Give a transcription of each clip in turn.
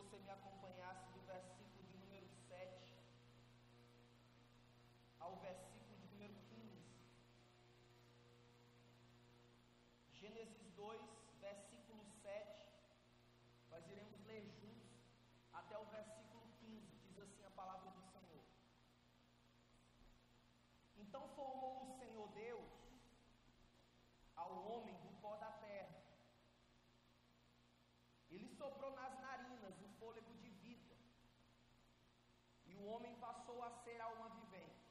você me acompanhasse do versículo de número 7 ao versículo de número 15. Gênesis 2, versículo 7, nós iremos ler juntos até o versículo 15, diz assim a palavra do Senhor. Então formou o homem passou a ser alma vivente.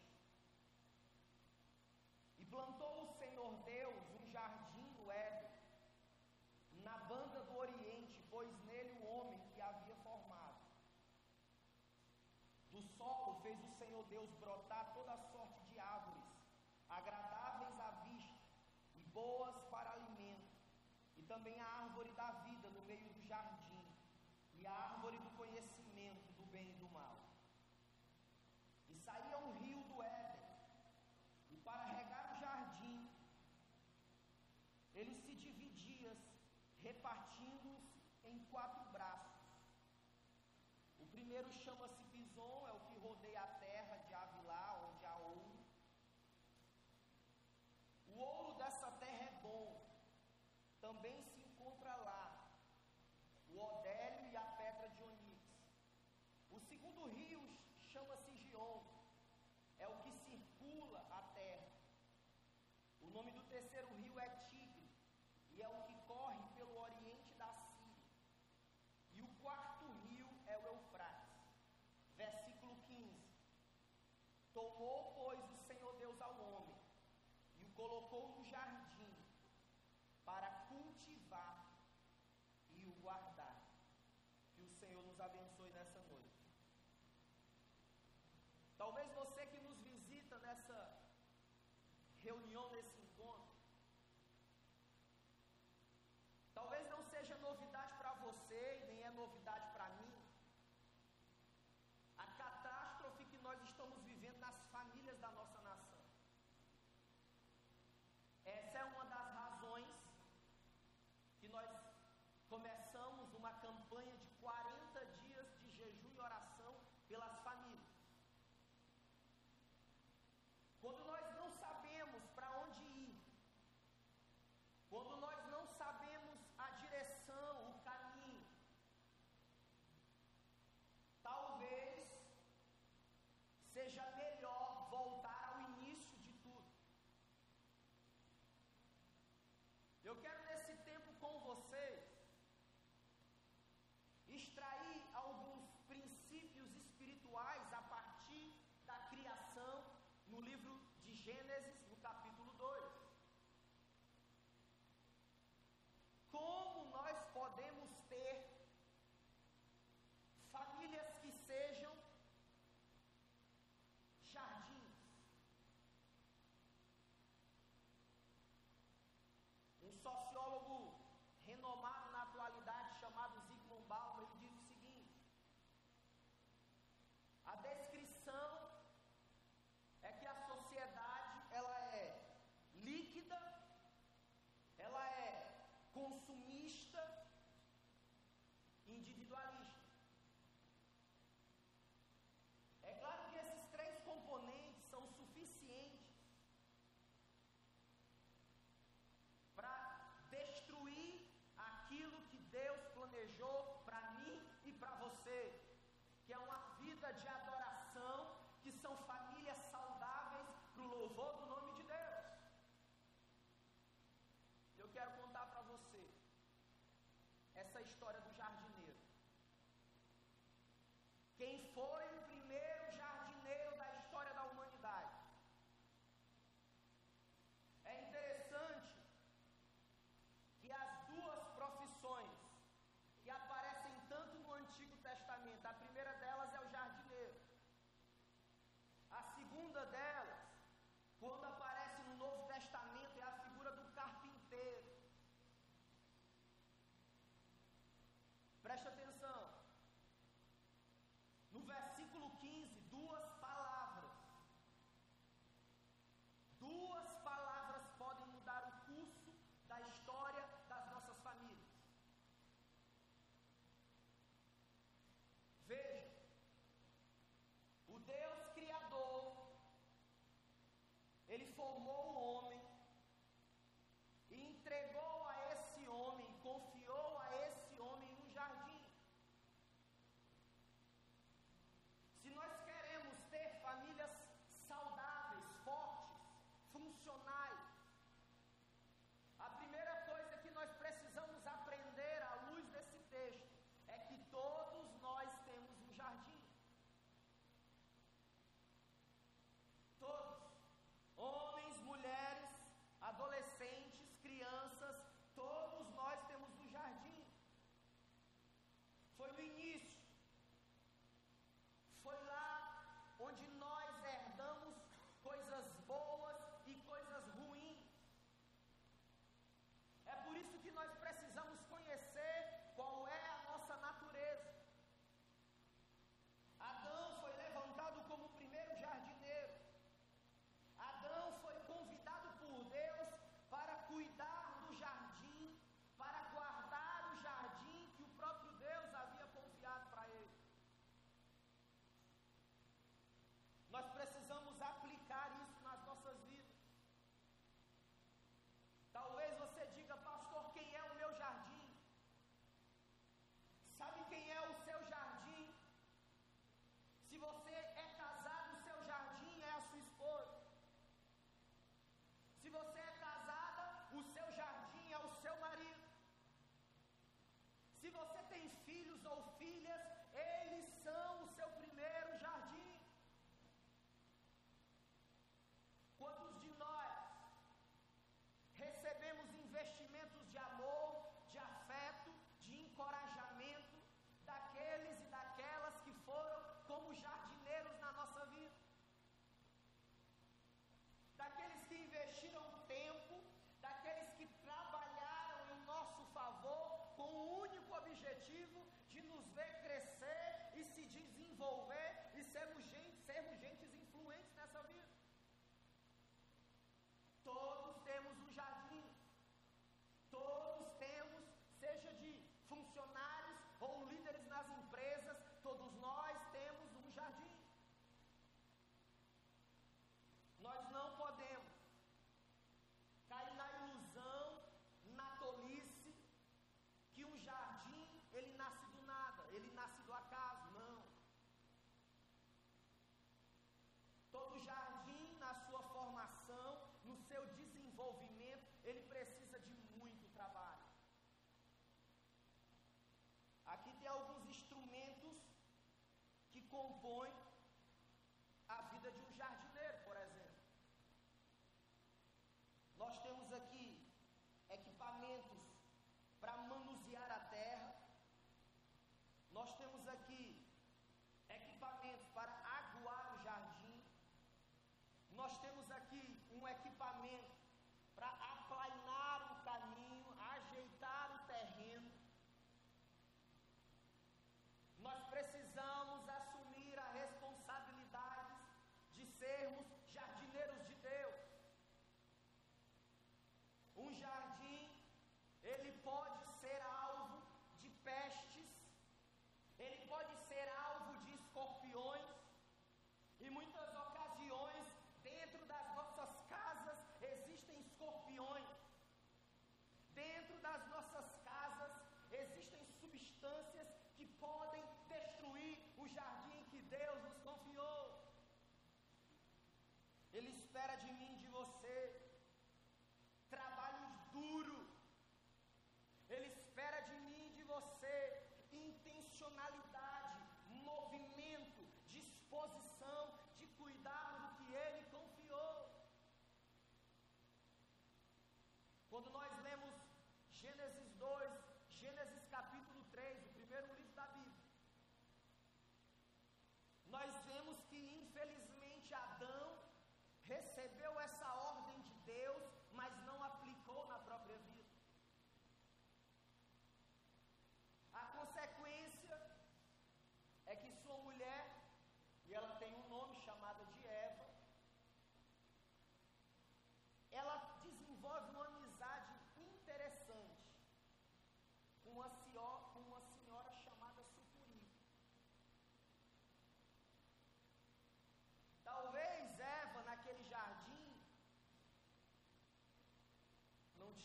E plantou o Senhor Deus um jardim no Éden, na banda do Oriente, pois nele o homem que havia formado. Do solo fez o Senhor Deus brotar toda sorte de árvores, agradáveis à vista e boas para alimento, e também a árvore da vida no meio do jardim, e a árvore do repartindo-os em quatro braços. O primeiro chama-se Bison, é o que rodeia a sociólogo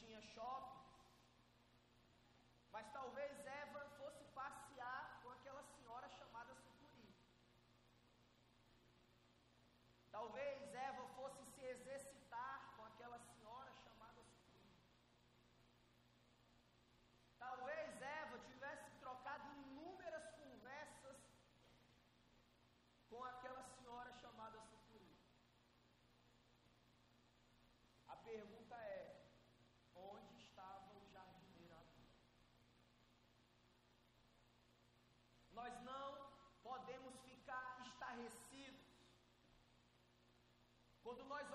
tinha shopping. Mas talvez Eva fosse passear com aquela senhora chamada Sucuri. Talvez Eva fosse se exercitar com aquela senhora chamada Sucuri. Talvez Eva tivesse trocado inúmeras conversas com aquela senhora chamada Sucuri. A pergunta Quando nós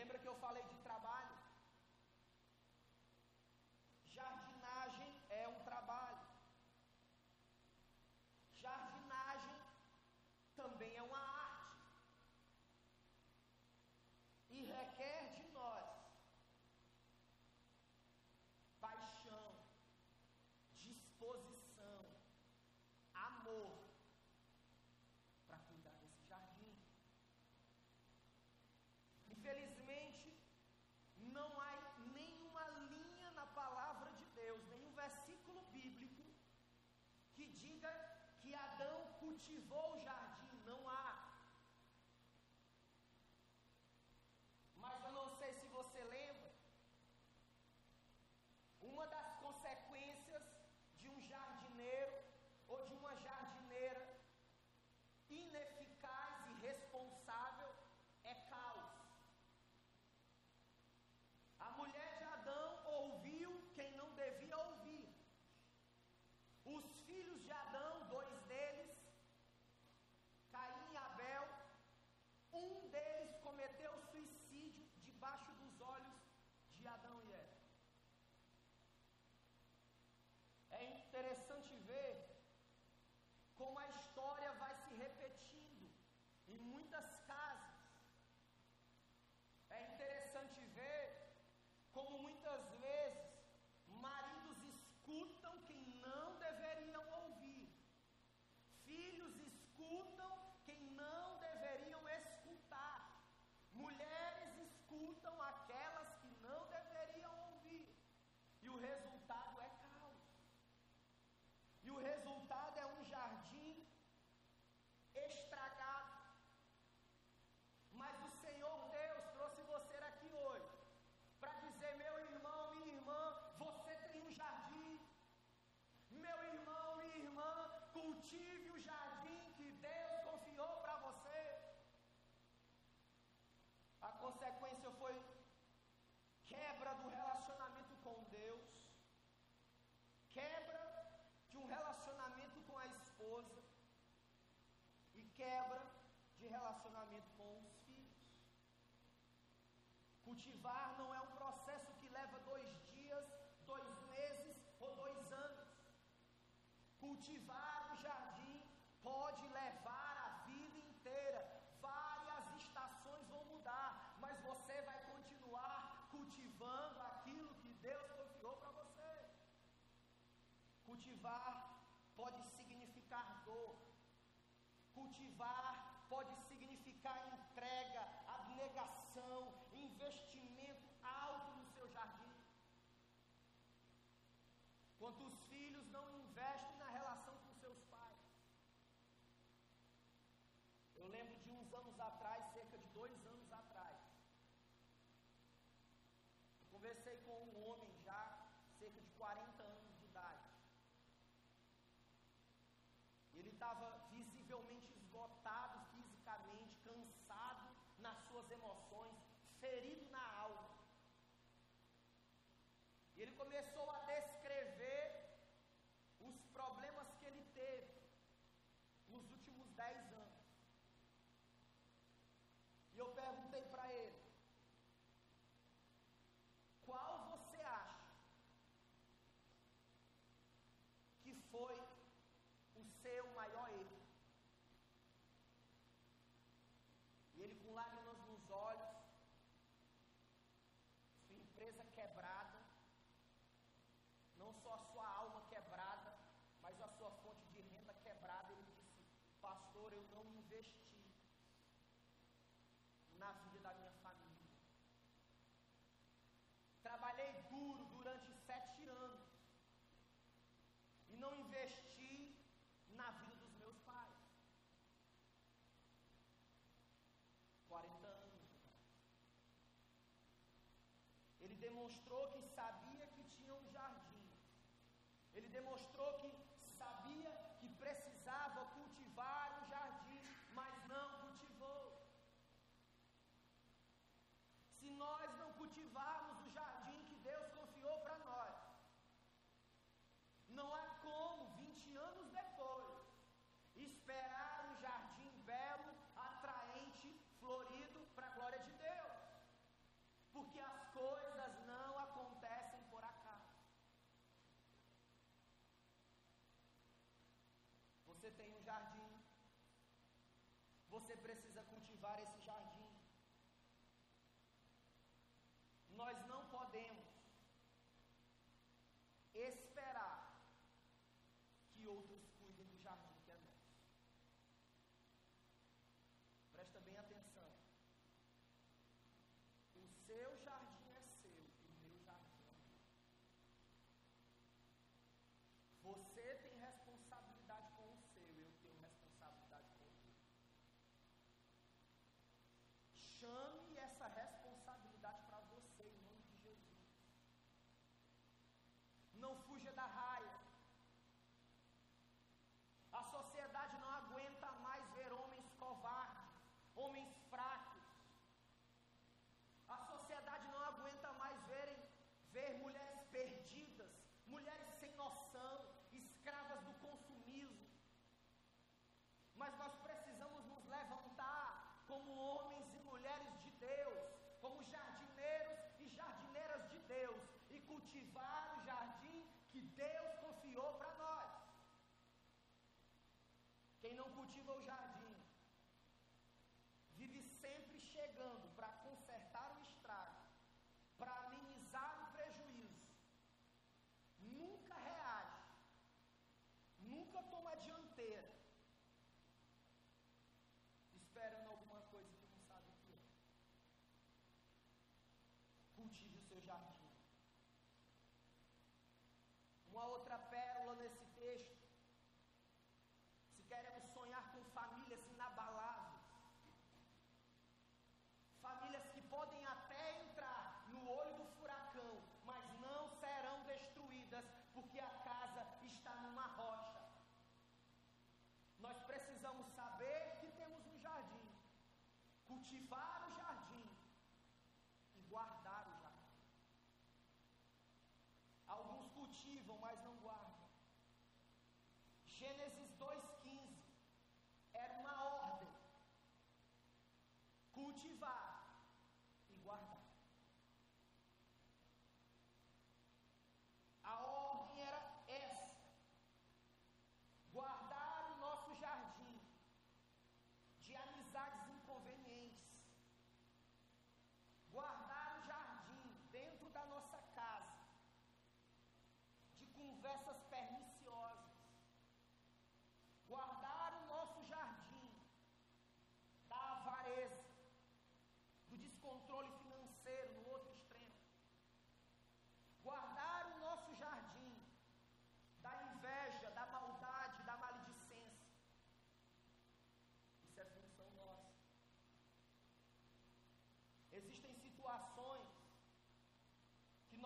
Lembra que eu falei de cultivou já Cultivar não é um processo que leva dois dias, dois meses ou dois anos. Cultivar o jardim pode levar a vida inteira. Várias estações vão mudar, mas você vai continuar cultivando aquilo que Deus confiou para você. Cultivar pode significar dor. Cultivar pode significar entrega, abnegação, possivelmente esgotado fisicamente, cansado nas suas emoções, ferido demonstrou que sabia que tinha um jardim. Ele demonstrou que você tem um jardim, você precisa cultivar esse close your cultivar o jardim e guardar o jardim. Alguns cultivam, mas não guardam. Gênesis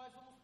raisons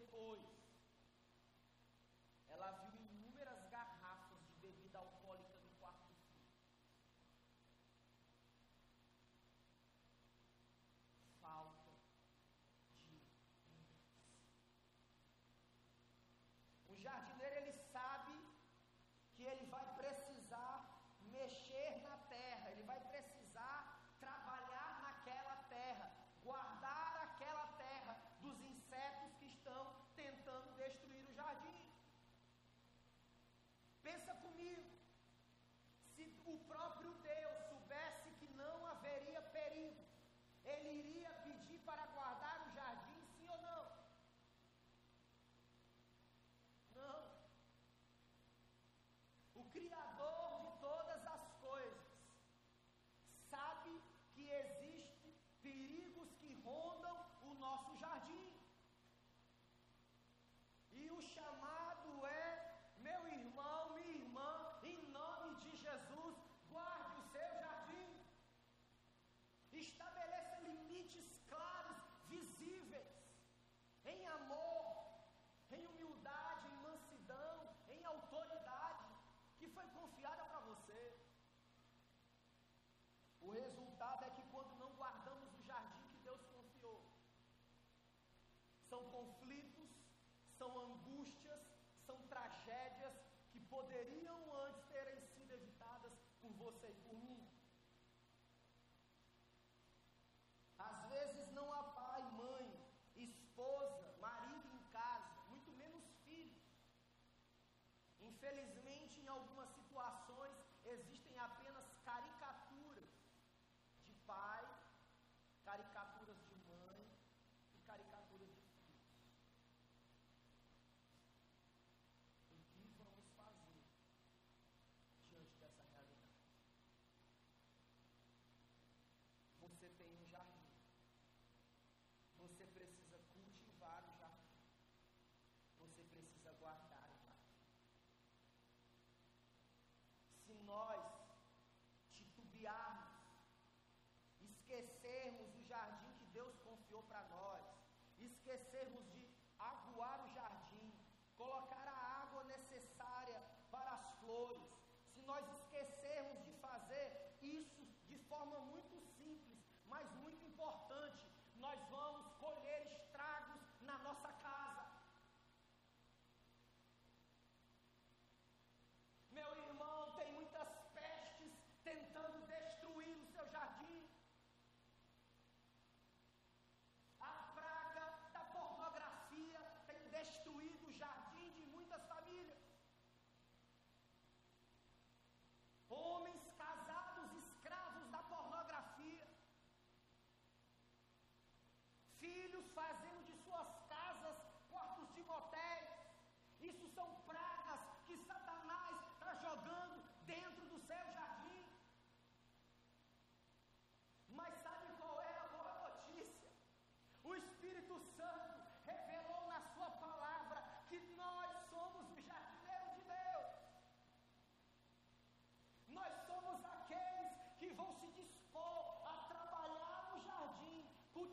therefore criar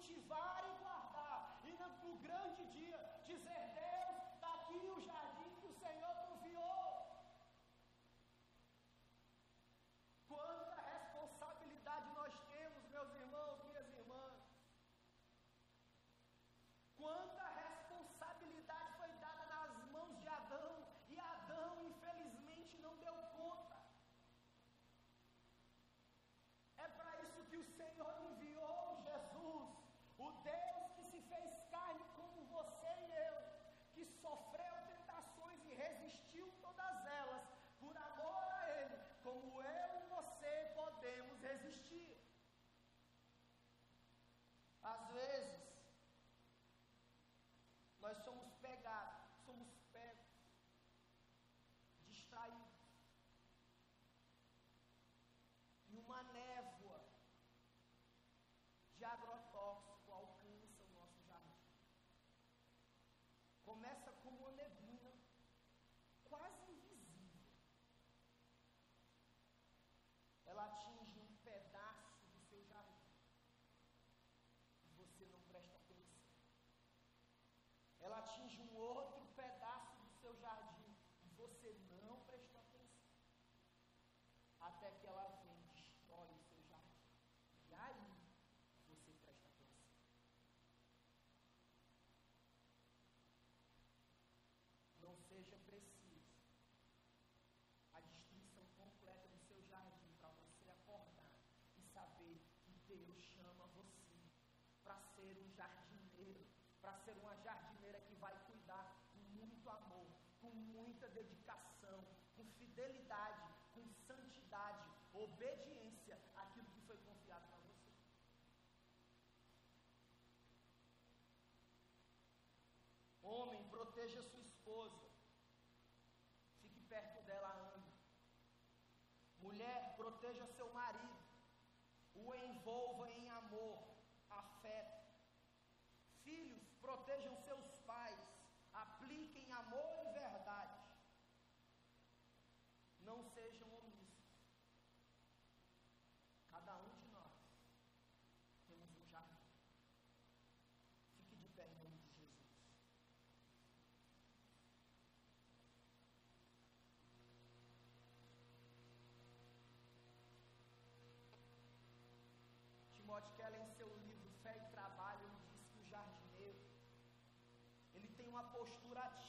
cultivar atinge um outro pedaço do seu jardim e você não prestou atenção. Até que ela vem e destrói o seu jardim. E aí você presta atenção. Não seja preciso a destruição completa do seu jardim para você acordar e saber que Deus chama você para ser um jardineiro, para ser uma jardineira fidelidade, com santidade, obediência àquilo que foi confiado para você. Homem, proteja sua esposa. Fique perto dela, ame. Mulher, proteja seu marido. O envolva em Scratch.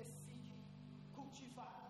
Esqueci de cultivar